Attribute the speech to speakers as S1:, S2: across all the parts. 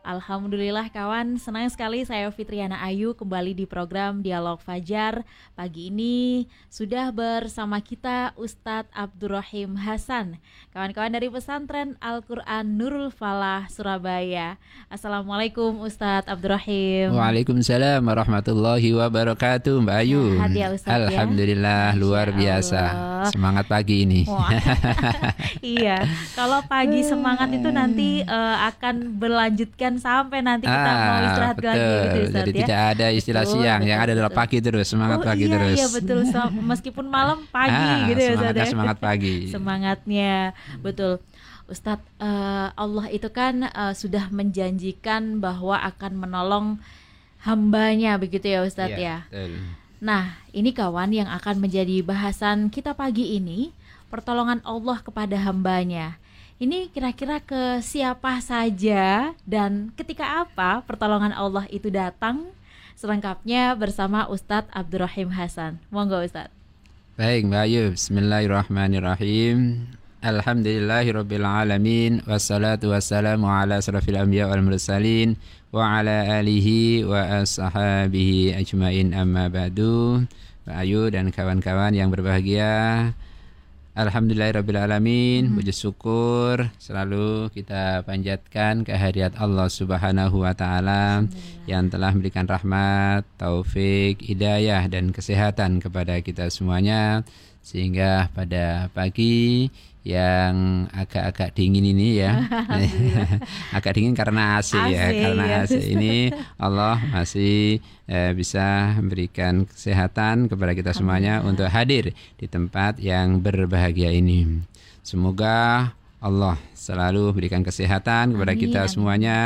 S1: Alhamdulillah kawan, senang sekali saya Fitriana Ayu kembali di program Dialog Fajar. Pagi ini sudah bersama kita Ustadz Abdurrahim Hasan, kawan-kawan dari pesantren Al-Quran Nurul Falah Surabaya. Assalamualaikum Ustadz Abdurrahim.
S2: Waalaikumsalam warahmatullahi wabarakatuh Mbak Ayu.
S1: Ya, Ustadz, ya?
S2: Alhamdulillah
S1: Masya
S2: luar biasa. Semangat pagi ini.
S1: Iya, kalau pagi semangat itu nanti eh, akan berlanjutkan sampai nanti kita mau istirahat
S2: betul.
S1: lagi gitu Ustadz
S2: Jadi
S1: ya.
S2: tidak ada istilah
S1: Betul,
S2: siang,
S1: betul,
S2: yang ada adalah pagi terus, semangat
S1: oh,
S2: pagi
S1: iya,
S2: terus.
S1: Iya betul, So- meskipun malam pagi
S2: Ah,
S1: gitu ya
S2: semangatnya
S1: ya.
S2: semangat pagi.
S1: Semangatnya, betul. Ustadz, eh, Allah itu kan eh, sudah menjanjikan bahwa akan menolong hambanya begitu ya Ustadz ya.
S2: Iya, betul.
S1: Nah, ini kawan yang akan menjadi bahasan kita pagi ini, pertolongan Allah kepada hambanya. Ini kira-kira ke siapa saja dan ketika apa pertolongan Allah itu datang? Selengkapnya bersama Ustadz Abdurrahim Hasan. Monggo Ustadz.
S2: Baik Mbak Ayu, Bismillahirrahmanirrahim. Alhamdulillahirabbil alamin wassalatu wassalamu ala asrafil anbiya wal mursalin wa ala alihi wa ashabihi ajmain amma ba'du. Mbak Ayu dan kawan-kawan yang berbahagia. Alhamdulillahirabbil alamin. Puji syukur selalu kita panjatkan kehadirat Allah Subhanahu wa taala yang telah memberikan rahmat, taufik, hidayah dan kesehatan kepada kita semuanya. Sehingga pada pagi yang agak-agak dingin ini ya. Agak dingin karena AC, ya
S1: AC,
S2: karena
S1: ya.
S2: AC. Ini Allah masih eh, bisa memberikan kesehatan kepada kita semuanya untuk hadir di tempat yang berbahagia ini. Semoga Allah selalu berikan kesehatan kepada
S1: Amin,
S2: kita
S1: amin.
S2: semuanya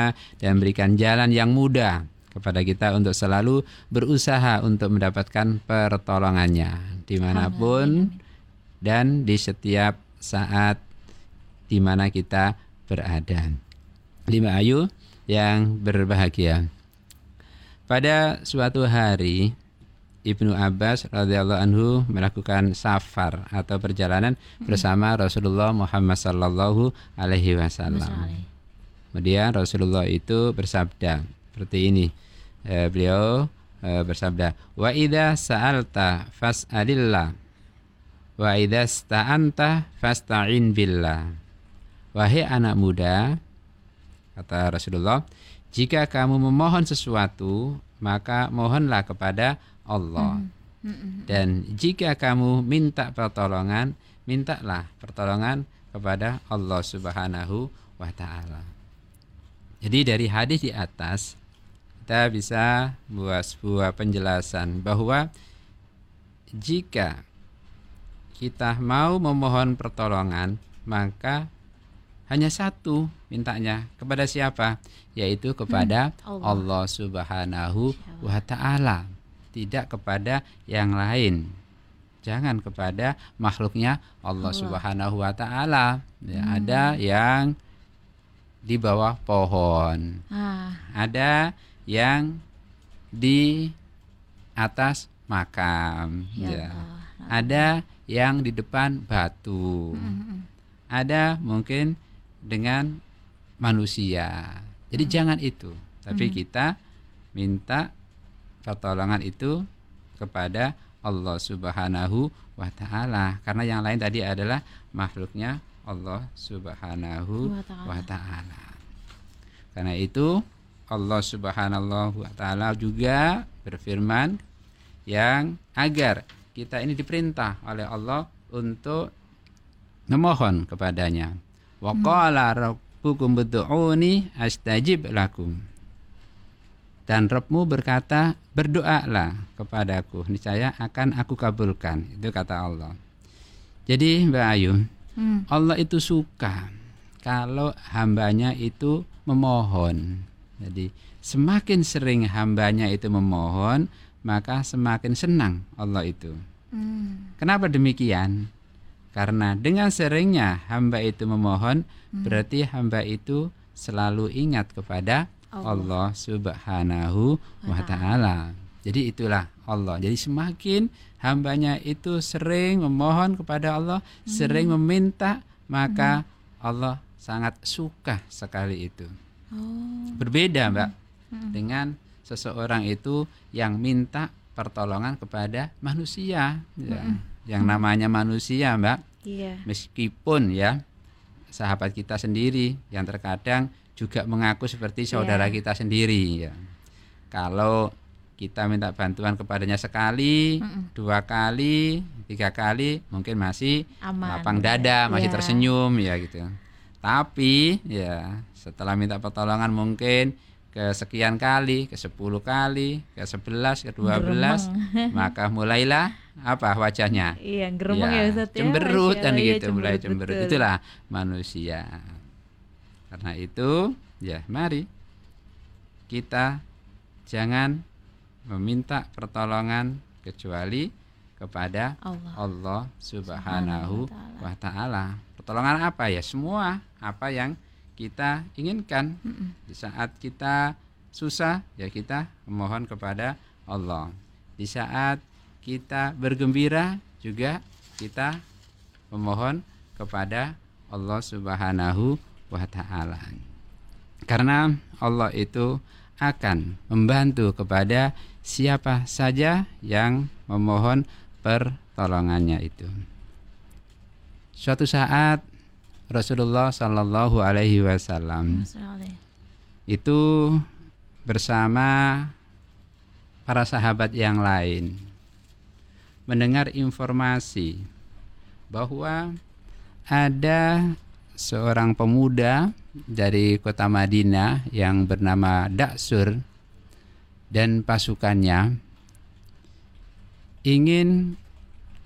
S2: dan berikan jalan yang mudah kepada kita untuk selalu berusaha untuk mendapatkan pertolongannya di mana pun dan di setiap saat di mana kita berada. Lima ayu yang berbahagia. Pada suatu hari Ibnu Abbas radhiyallahu anhu melakukan safar atau perjalanan bersama Rasulullah Muhammad sallallahu alaihi wasallam. Kemudian Rasulullah itu bersabda seperti ini. Eh, beliau eh, bersabda, "Wa idza sa'alta fas'alillah wa idza sta'anta fasta'in billah." Wahai anak muda, kata Rasulullah, jika kamu memohon sesuatu, maka mohonlah kepada Allah. Dan jika kamu minta pertolongan, mintalah pertolongan kepada Allah Subhanahu wa taala. Jadi dari hadis di atas kita bisa buat sebuah penjelasan bahwa jika kita mau memohon pertolongan maka hanya satu mintanya kepada siapa? Yaitu kepada
S1: Allah.
S2: Allah Subhanahu wa taala. Tidak kepada yang lain. Jangan kepada makhluknya Allah,
S1: Allah.
S2: Subhanahu wa taala. Ya, ada yang di bawah pohon.
S1: Ah,
S2: ada yang di atas makam.
S1: Ya
S2: ya. Ada yang di depan batu.
S1: Mm-mm.
S2: ada mungkin dengan manusia. Jadi jangan itu. Tapi kita minta pertolongan itu kepada Allah Subhanahu wa taala. Karena yang lain tadi adalah makhluknya Allah Subhanahu
S1: wa taala.
S2: Karena itu Allah Subhanahu wa taala juga berfirman yang agar kita ini diperintah oleh Allah untuk memohon kepadanya. Wa qala rabbukum ud'uni astajib lakum. Dan Rabbmu berkata, berdoalah kepadaku, niscaya akan aku kabulkan. Itu kata Allah. Jadi Mbak Ayu,
S1: Hmm.
S2: Allah itu suka kalau hambanya itu memohon. Jadi semakin sering hambanya itu memohon, maka semakin senang Allah itu.
S1: Hmm.
S2: Kenapa demikian? Karena dengan seringnya hamba itu memohon, berarti hamba itu selalu ingat kepada Allah, Subhanahu wa taala. Jadi itulah Allah. Jadi semakin hambanya itu sering memohon kepada Allah, hmm. sering meminta, maka hmm. Allah sangat suka sekali itu. Oh. Berbeda, Mbak, hmm. dengan seseorang itu yang minta pertolongan kepada manusia, ya. Hmm. Yang namanya manusia, Mbak. Iya. Meskipun ya sahabat kita sendiri yang terkadang juga mengaku seperti saudara yeah. kita sendiri ya. Kalau kita minta bantuan kepadanya sekali, mm -mm. dua kali, tiga kali, mungkin masih Aman, lapang dada, masih yeah. tersenyum ya gitu. Tapi ya setelah minta pertolongan mungkin ke sekian kali, ke sepuluh kali, ke sebelas, ke dua belas, maka mulailah apa wajahnya?
S1: Iya, geremeng ya, ya Ustaz
S2: ya. Cemberut kan iya, gitu, mulai cemberut. Betul. Itulah manusia. Karena itu, ya mari kita jangan meminta pertolongan kecuali kepada Allah, Allah Subhanahu wa taala. Pertolongan apa ya? Semua apa yang kita inginkan. Di saat kita susah ya kita memohon kepada Allah. Di saat kita bergembira juga kita memohon kepada Allah Subhanahu wa taala. Karena Allah itu akan membantu kepada siapa saja yang memohon pertolongannya itu. Suatu saat Rasulullah Shallallahu Alaihi Wasallam. Itu bersama para sahabat yang lain. Mendengar informasi bahwa ada seorang pemuda dari kota Madinah yang bernama Daksur dan pasukannya ingin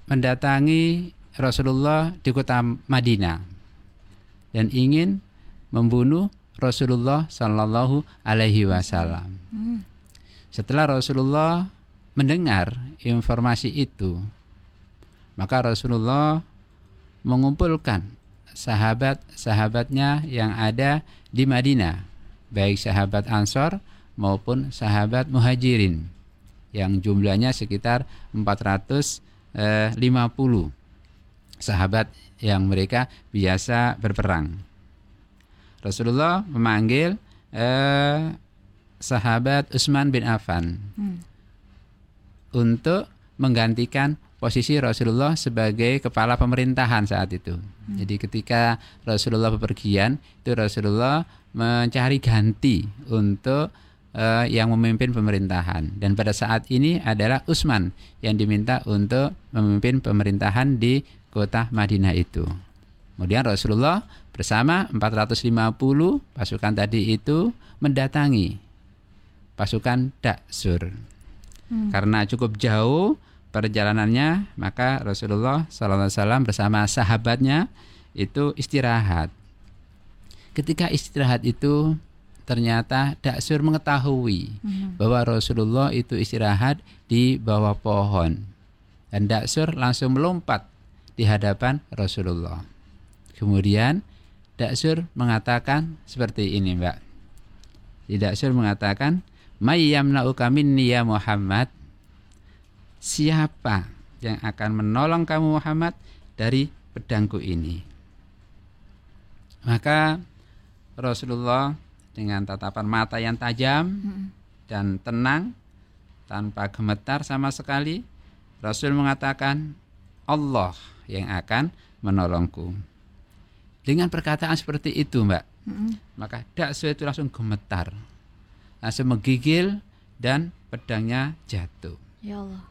S2: mendatangi Rasulullah di kota Madinah dan ingin membunuh Rasulullah Shallallahu Alaihi Wasallam. Hmm. Setelah Rasulullah mendengar informasi itu, maka Rasulullah mengumpulkan sahabat-sahabatnya yang ada di Madinah, baik sahabat Ansor maupun sahabat Muhajirin yang jumlahnya sekitar 450 sahabat yang mereka biasa berperang. Rasulullah memanggil eh, sahabat Utsman bin Affan hmm untuk menggantikan posisi Rasulullah sebagai kepala pemerintahan saat itu. Hmm. Jadi ketika Rasulullah bepergian, itu Rasulullah mencari ganti untuk uh, yang memimpin pemerintahan. Dan pada saat ini adalah Utsman yang diminta untuk memimpin pemerintahan di kota Madinah itu. Kemudian Rasulullah bersama 450 pasukan tadi itu mendatangi pasukan Daksur hmm. karena cukup jauh perjalanannya maka Rasulullah SAW bersama sahabatnya itu istirahat ketika istirahat itu ternyata Daksur mengetahui hmm. bahwa Rasulullah itu istirahat di bawah pohon dan Daksur langsung melompat di hadapan Rasulullah. Kemudian Daksur mengatakan seperti ini Mbak. Daksur mengatakan mayyamna'uka minni ya Muhammad. Siapa yang akan menolong kamu Muhammad dari pedangku ini? Maka Rasulullah dengan tatapan mata yang tajam dan tenang tanpa gemetar sama sekali Rasul mengatakan Allah yang akan menolongku dengan perkataan seperti itu mbak maka daksu itu langsung gemetar langsung menggigil dan pedangnya jatuh. Ya Allah.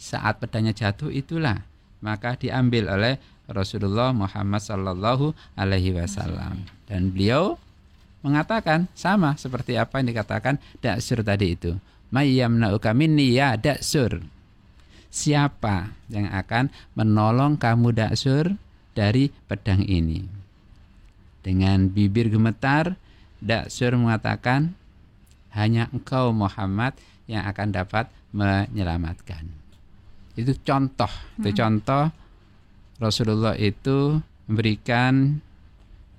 S2: Saat pedangnya jatuh itulah maka diambil oleh Rasulullah Muhammad Sallallahu Alaihi Wasallam dan beliau mengatakan sama seperti apa yang dikatakan Daksur tadi itu. Mayyamna'uka minni ya Daksur. Siapa yang akan menolong kamu Daksur dari pedang ini? Dengan bibir gemetar, Daksur mengatakan, hanya engkau Muhammad yang akan dapat menyelamatkan. Itu contoh, hmm. itu contoh Rasulullah itu memberikan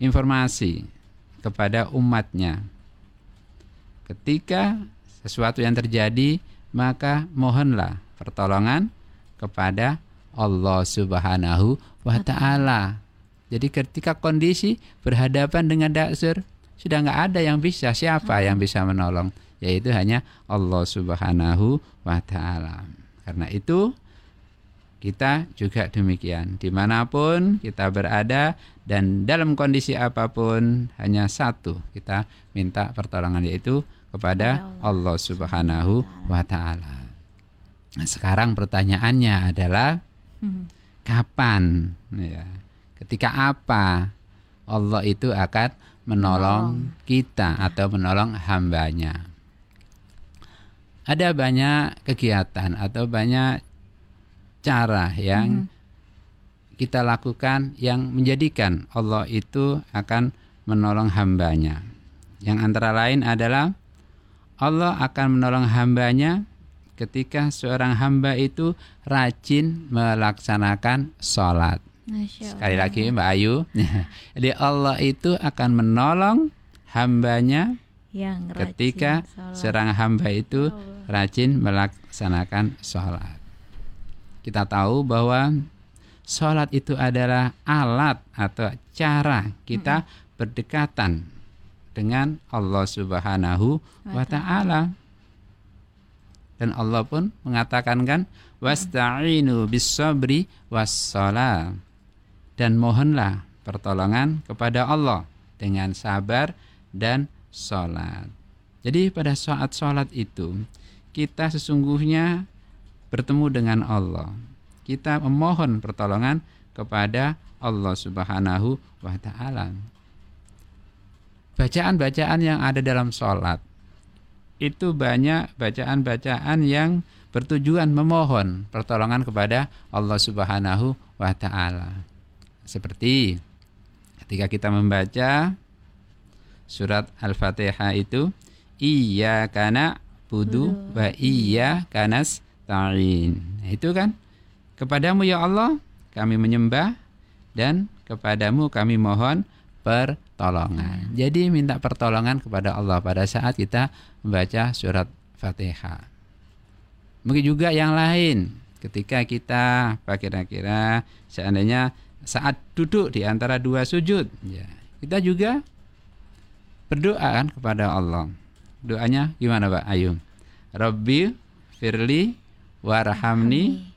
S2: informasi kepada umatnya ketika sesuatu yang terjadi maka mohonlah pertolongan kepada Allah Subhanahu wa taala. Jadi ketika kondisi berhadapan dengan daksur sudah nggak ada yang bisa siapa yang bisa menolong yaitu hanya Allah Subhanahu wa taala. Karena itu kita juga demikian di mana pun kita berada dan dalam kondisi apa pun hanya satu kita minta pertolongan yaitu kepada Allah Subhanahu wa taala. Nah, sekarang pertanyaannya adalah hmm. kapan ya ketika apa Allah itu akan menolong kita atau menolong hambanya ada banyak kegiatan atau banyak cara yang hmm. kita lakukan yang menjadikan Allah itu akan menolong hambanya yang antara lain adalah Allah akan menolong hambanya ketika seorang hamba itu rajin melaksanakan sholat. Sekali lagi Mbak Ayu, jadi Allah itu akan menolong hambanya yang ketika sholat. seorang hamba itu rajin melaksanakan sholat. Kita tahu bahwa sholat itu adalah alat atau cara kita berdekatan dengan Allah Subhanahu wa taala. Dan Allah pun mengatakan kan wasta'inu bis-sabri was-shalah. Dan mohonlah pertolongan kepada Allah dengan sabar dan sholat. Jadi pada saat sholat itu kita sesungguhnya bertemu dengan Allah. Kita memohon pertolongan kepada Allah Subhanahu wa taala. Bacaan-bacaan yang ada dalam sholat itu banyak bacaan-bacaan yang bertujuan memohon pertolongan kepada Allah Subhanahu wa taala. Seperti ketika kita membaca surat Al-Fatihah itu iya kana budu wa iya kanas ta'in. Itu kan kepadamu ya Allah kami menyembah dan kepadamu kami mohon pertolongan. Hmm. Jadi minta pertolongan kepada Allah pada saat kita membaca surat Fatihah. Mungkin juga yang lain ketika kita kira-kira seandainya saat duduk di antara dua sujud ya kita juga berdoa kan kepada Allah. Doanya gimana Pak Ayu? Rabbi firli warhamni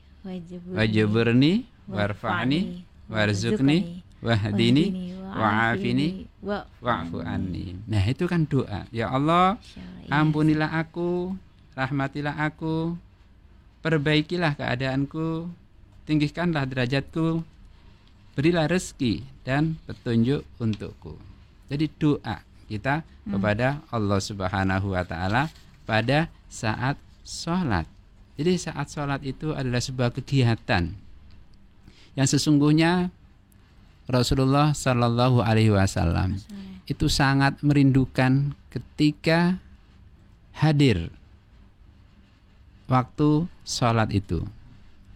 S2: wajburni warfa'ni warzukni wahdini wa'afini wa'fu anni. Nah, itu kan doa. Ya Allah, ampunilah aku, rahmatilah aku, perbaikilah keadaanku, tinggikanlah derajatku, berilah rezeki dan petunjuk untukku. Jadi doa kita hmm. kepada Allah Subhanahu wa taala pada saat sholat. Jadi saat sholat itu adalah sebuah kegiatan yang sesungguhnya Rasulullah Shallallahu Alaihi Wasallam itu sangat merindukan ketika hadir waktu sholat itu.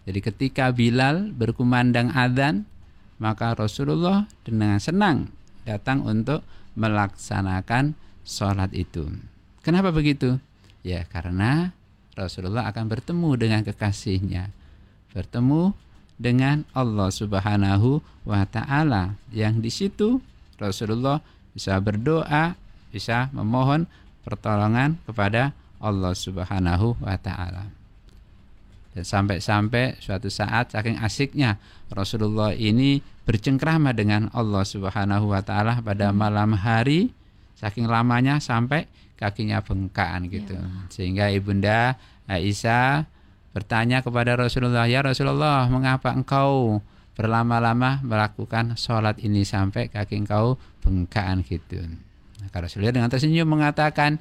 S2: Jadi ketika Bilal berkumandang adzan, maka Rasulullah dengan senang datang untuk melaksanakan sholat itu. Kenapa begitu? Ya karena Rasulullah akan bertemu dengan kekasihnya, bertemu dengan Allah Subhanahu wa taala yang di situ Rasulullah bisa berdoa, bisa memohon pertolongan kepada Allah Subhanahu wa taala. Dan sampai-sampai suatu saat saking asiknya Rasulullah ini bercengkrama dengan Allah Subhanahu wa taala pada malam hari saking lamanya sampai kakinya bengkakan gitu. Ya. Sehingga Ibunda Aisyah bertanya kepada Rasulullah, "Ya Rasulullah, mengapa engkau berlama-lama melakukan sholat ini sampai kaki engkau bengkakan gitu?" Maka Rasulullah dengan tersenyum mengatakan,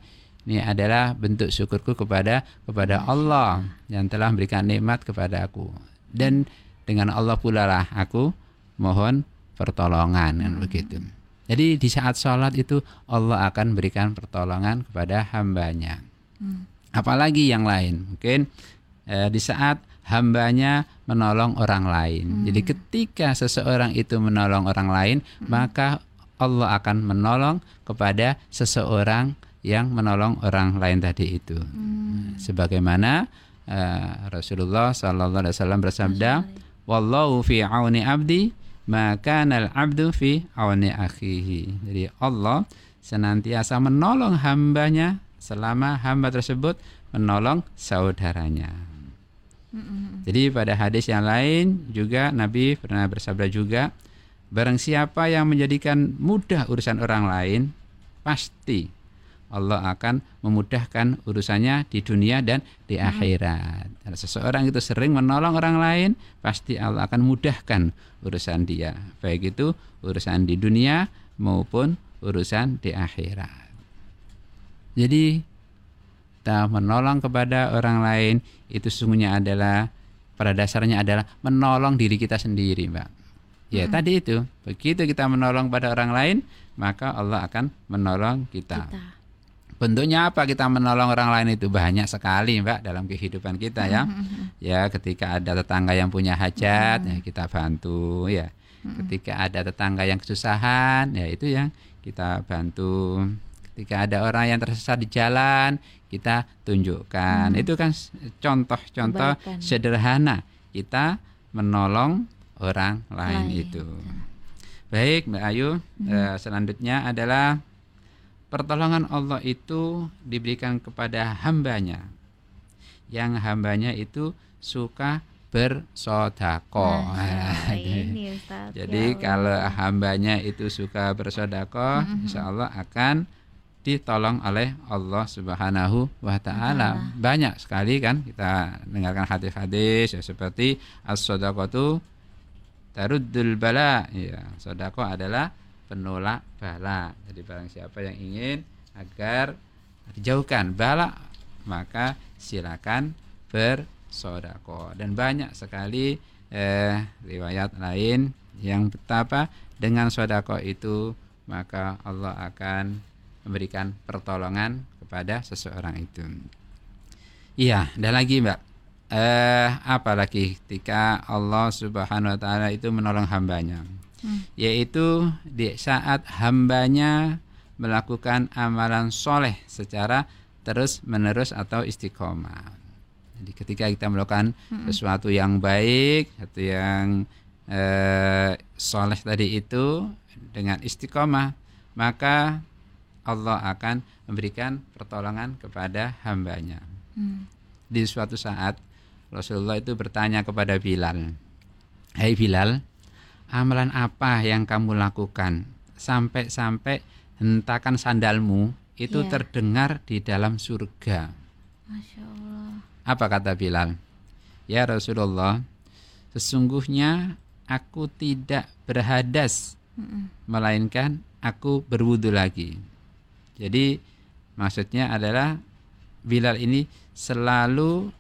S2: ini adalah bentuk syukurku kepada kepada Allah yang telah memberikan nikmat kepada aku. Dan dengan Allah pula lah aku mohon pertolongan kan begitu. Jadi di saat sholat itu Allah akan berikan pertolongan kepada hambanya. Hmm. Apalagi yang lain, mungkin eh, di saat hambanya menolong orang lain. Hmm. Jadi ketika seseorang itu menolong orang lain, hmm. maka Allah akan menolong kepada seseorang yang menolong orang lain tadi itu. Hmm. Sebagaimana uh, Rasulullah sallallahu alaihi wasallam bersabda, "Wallahu fi auni abdi, maka nal abdu fi auni akhihi." Jadi Allah senantiasa menolong hambanya selama hamba tersebut menolong saudaranya. Hmm. Jadi pada hadis yang lain juga Nabi pernah bersabda juga, barang siapa yang menjadikan mudah urusan orang lain, pasti Allah akan memudahkan urusannya di dunia dan di akhirat. Kalau seseorang itu sering menolong orang lain, pasti Allah akan mudahkan urusan dia, baik itu urusan di dunia maupun urusan di akhirat. Jadi kita menolong kepada orang lain itu sesungguhnya adalah pada dasarnya adalah menolong diri kita sendiri, Mbak. Ya, hmm. tadi itu. Begitu kita menolong pada orang lain, maka Allah akan menolong kita. kita Bentuknya apa kita menolong orang lain itu banyak sekali, Mbak, dalam kehidupan kita ya. Mm-hmm. Ya, ketika ada tetangga yang punya hajat, ya kita bantu ya. Ketika ada tetangga yang kesusahan, ya itu yang kita bantu. Ketika ada orang yang tersesat di jalan, kita tunjukkan. Hmm. Itu kan contoh-contoh sederhana kita menolong orang lain, lain. itu. Baik, Mbak Ayu, hmm. eh, selanjutnya adalah pertolongan Allah itu diberikan kepada hambanya yang hambanya itu suka bersodako. Nah, jadi ya kalau hambanya itu suka bersodako, mm-hmm. insya Allah akan ditolong oleh Allah Subhanahu wa taala. Banyak sekali kan kita dengarkan hadis-hadis ya seperti as-sadaqatu taruddul bala. Ya, sedekah adalah penolak bala. Jadi barang siapa yang ingin agar dijauhkan bala, maka silakan bersodako. Dan banyak sekali eh, riwayat lain yang betapa dengan sodako itu maka Allah akan memberikan pertolongan kepada seseorang itu. Iya, dan lagi Mbak. Eh, apalagi ketika Allah Subhanahu wa taala itu menolong hambanya hmm. yaitu di saat hambanya melakukan amalan soleh secara terus menerus atau istiqomah. Jadi ketika kita melakukan hmm. sesuatu yang baik atau yang eh, soleh tadi itu dengan istiqomah, maka Allah akan memberikan pertolongan kepada hambanya. Hmm. Di suatu saat Rasulullah itu bertanya kepada Bilal, Hai hey Bilal, amalan apa yang kamu lakukan sampai-sampai hentakan sandalmu itu yeah. terdengar di dalam surga. Masya Allah. Apa kata Bilal? Ya Rasulullah, sesungguhnya aku tidak berhadas, mm -mm. melainkan aku berwudu lagi. Jadi maksudnya adalah Bilal ini selalu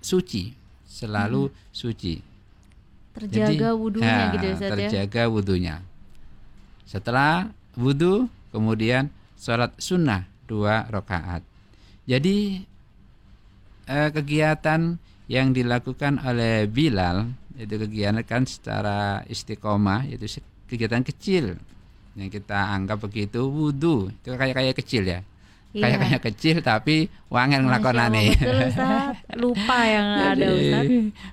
S2: suci, selalu mm. suci.
S1: Terjaga wudhunya ya, gitu ya, ya?
S2: terjaga wudhunya setelah wudhu kemudian sholat sunnah dua rakaat. Jadi eh, kegiatan yang dilakukan oleh Bilal itu kegiatan secara istiqomah itu kegiatan kecil yang kita anggap begitu wudhu itu kayak kayak kecil ya Iya. Kayak kayak kecil tapi wangen ngelakonane.
S1: Lupa yang ada Ustaz.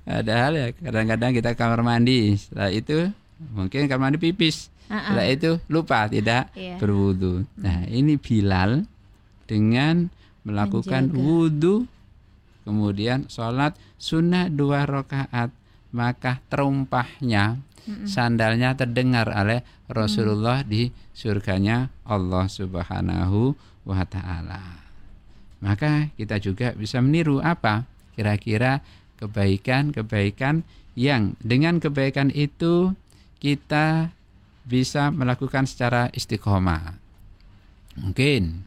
S2: Padahal ya kadang-kadang kita kamar mandi, setelah itu mungkin kamar mandi pipis. Setelah itu lupa tidak yeah. berwudu. Nah, ini Bilal dengan melakukan Menjaga. wudu kemudian sholat sunnah dua rakaat maka terumpahnya sandalnya terdengar oleh Rasulullah mm. di surganya Allah Subhanahu wa taala. Maka kita juga bisa meniru apa? Kira-kira kebaikan-kebaikan yang dengan kebaikan itu kita bisa melakukan secara istiqomah. Mungkin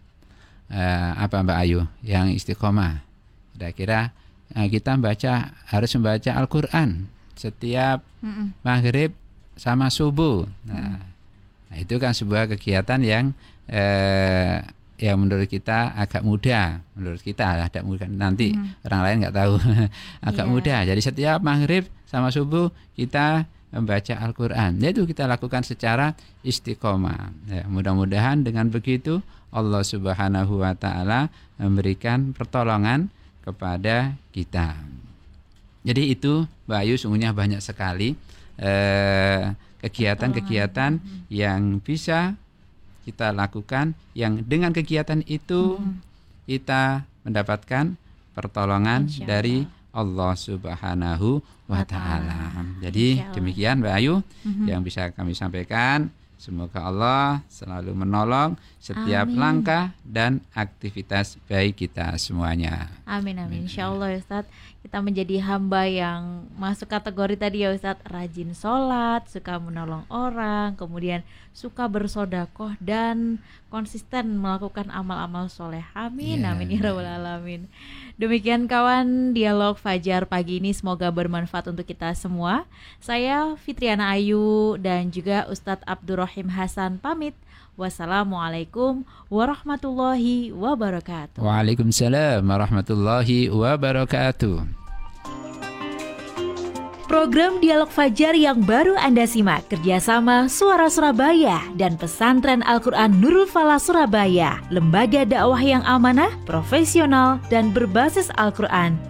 S2: eh, apa Mbak Ayu yang istiqomah? Kira-kira eh, kita baca harus membaca Al-Qur'an setiap mm -mm. maghrib sama subuh. Nah, mm. nah, itu kan sebuah kegiatan yang eh, yang menurut kita agak mudah menurut kita ada mungkin nanti hmm. orang lain nggak tahu agak yeah. mudah jadi setiap maghrib sama subuh kita membaca Al-Quran. Yaitu kita lakukan secara istiqomah. Ya, mudah-mudahan dengan begitu Allah Subhanahu wa taala memberikan pertolongan kepada kita. Jadi itu Mbak Ayu sungguhnya banyak sekali eh, kegiatan-kegiatan yang bisa kita lakukan yang dengan kegiatan itu kita mendapatkan pertolongan dari Allah Subhanahu wa taala. Jadi demikian Mbak Ayu yang bisa kami sampaikan. Semoga Allah selalu menolong setiap amin. langkah dan aktivitas baik kita semuanya.
S1: Amin amin. Insya Allah Ustaz kita menjadi hamba yang masuk kategori tadi ya Ustaz rajin sholat, suka menolong orang, kemudian suka bersodakoh dan konsisten melakukan amal-amal soleh. Amin yeah. amin ya rabbal alamin. Demikian kawan dialog Fajar pagi ini semoga bermanfaat untuk kita semua. Saya Fitriana Ayu dan juga Ustadz Abdurrahman Ibrahim Hasan pamit. Wassalamualaikum warahmatullahi wabarakatuh.
S2: Waalaikumsalam warahmatullahi wabarakatuh.
S1: Program Dialog Fajar yang baru Anda simak kerjasama Suara Surabaya dan Pesantren Al-Quran Nurul Falah Surabaya, lembaga dakwah yang amanah, profesional, dan berbasis Al-Quran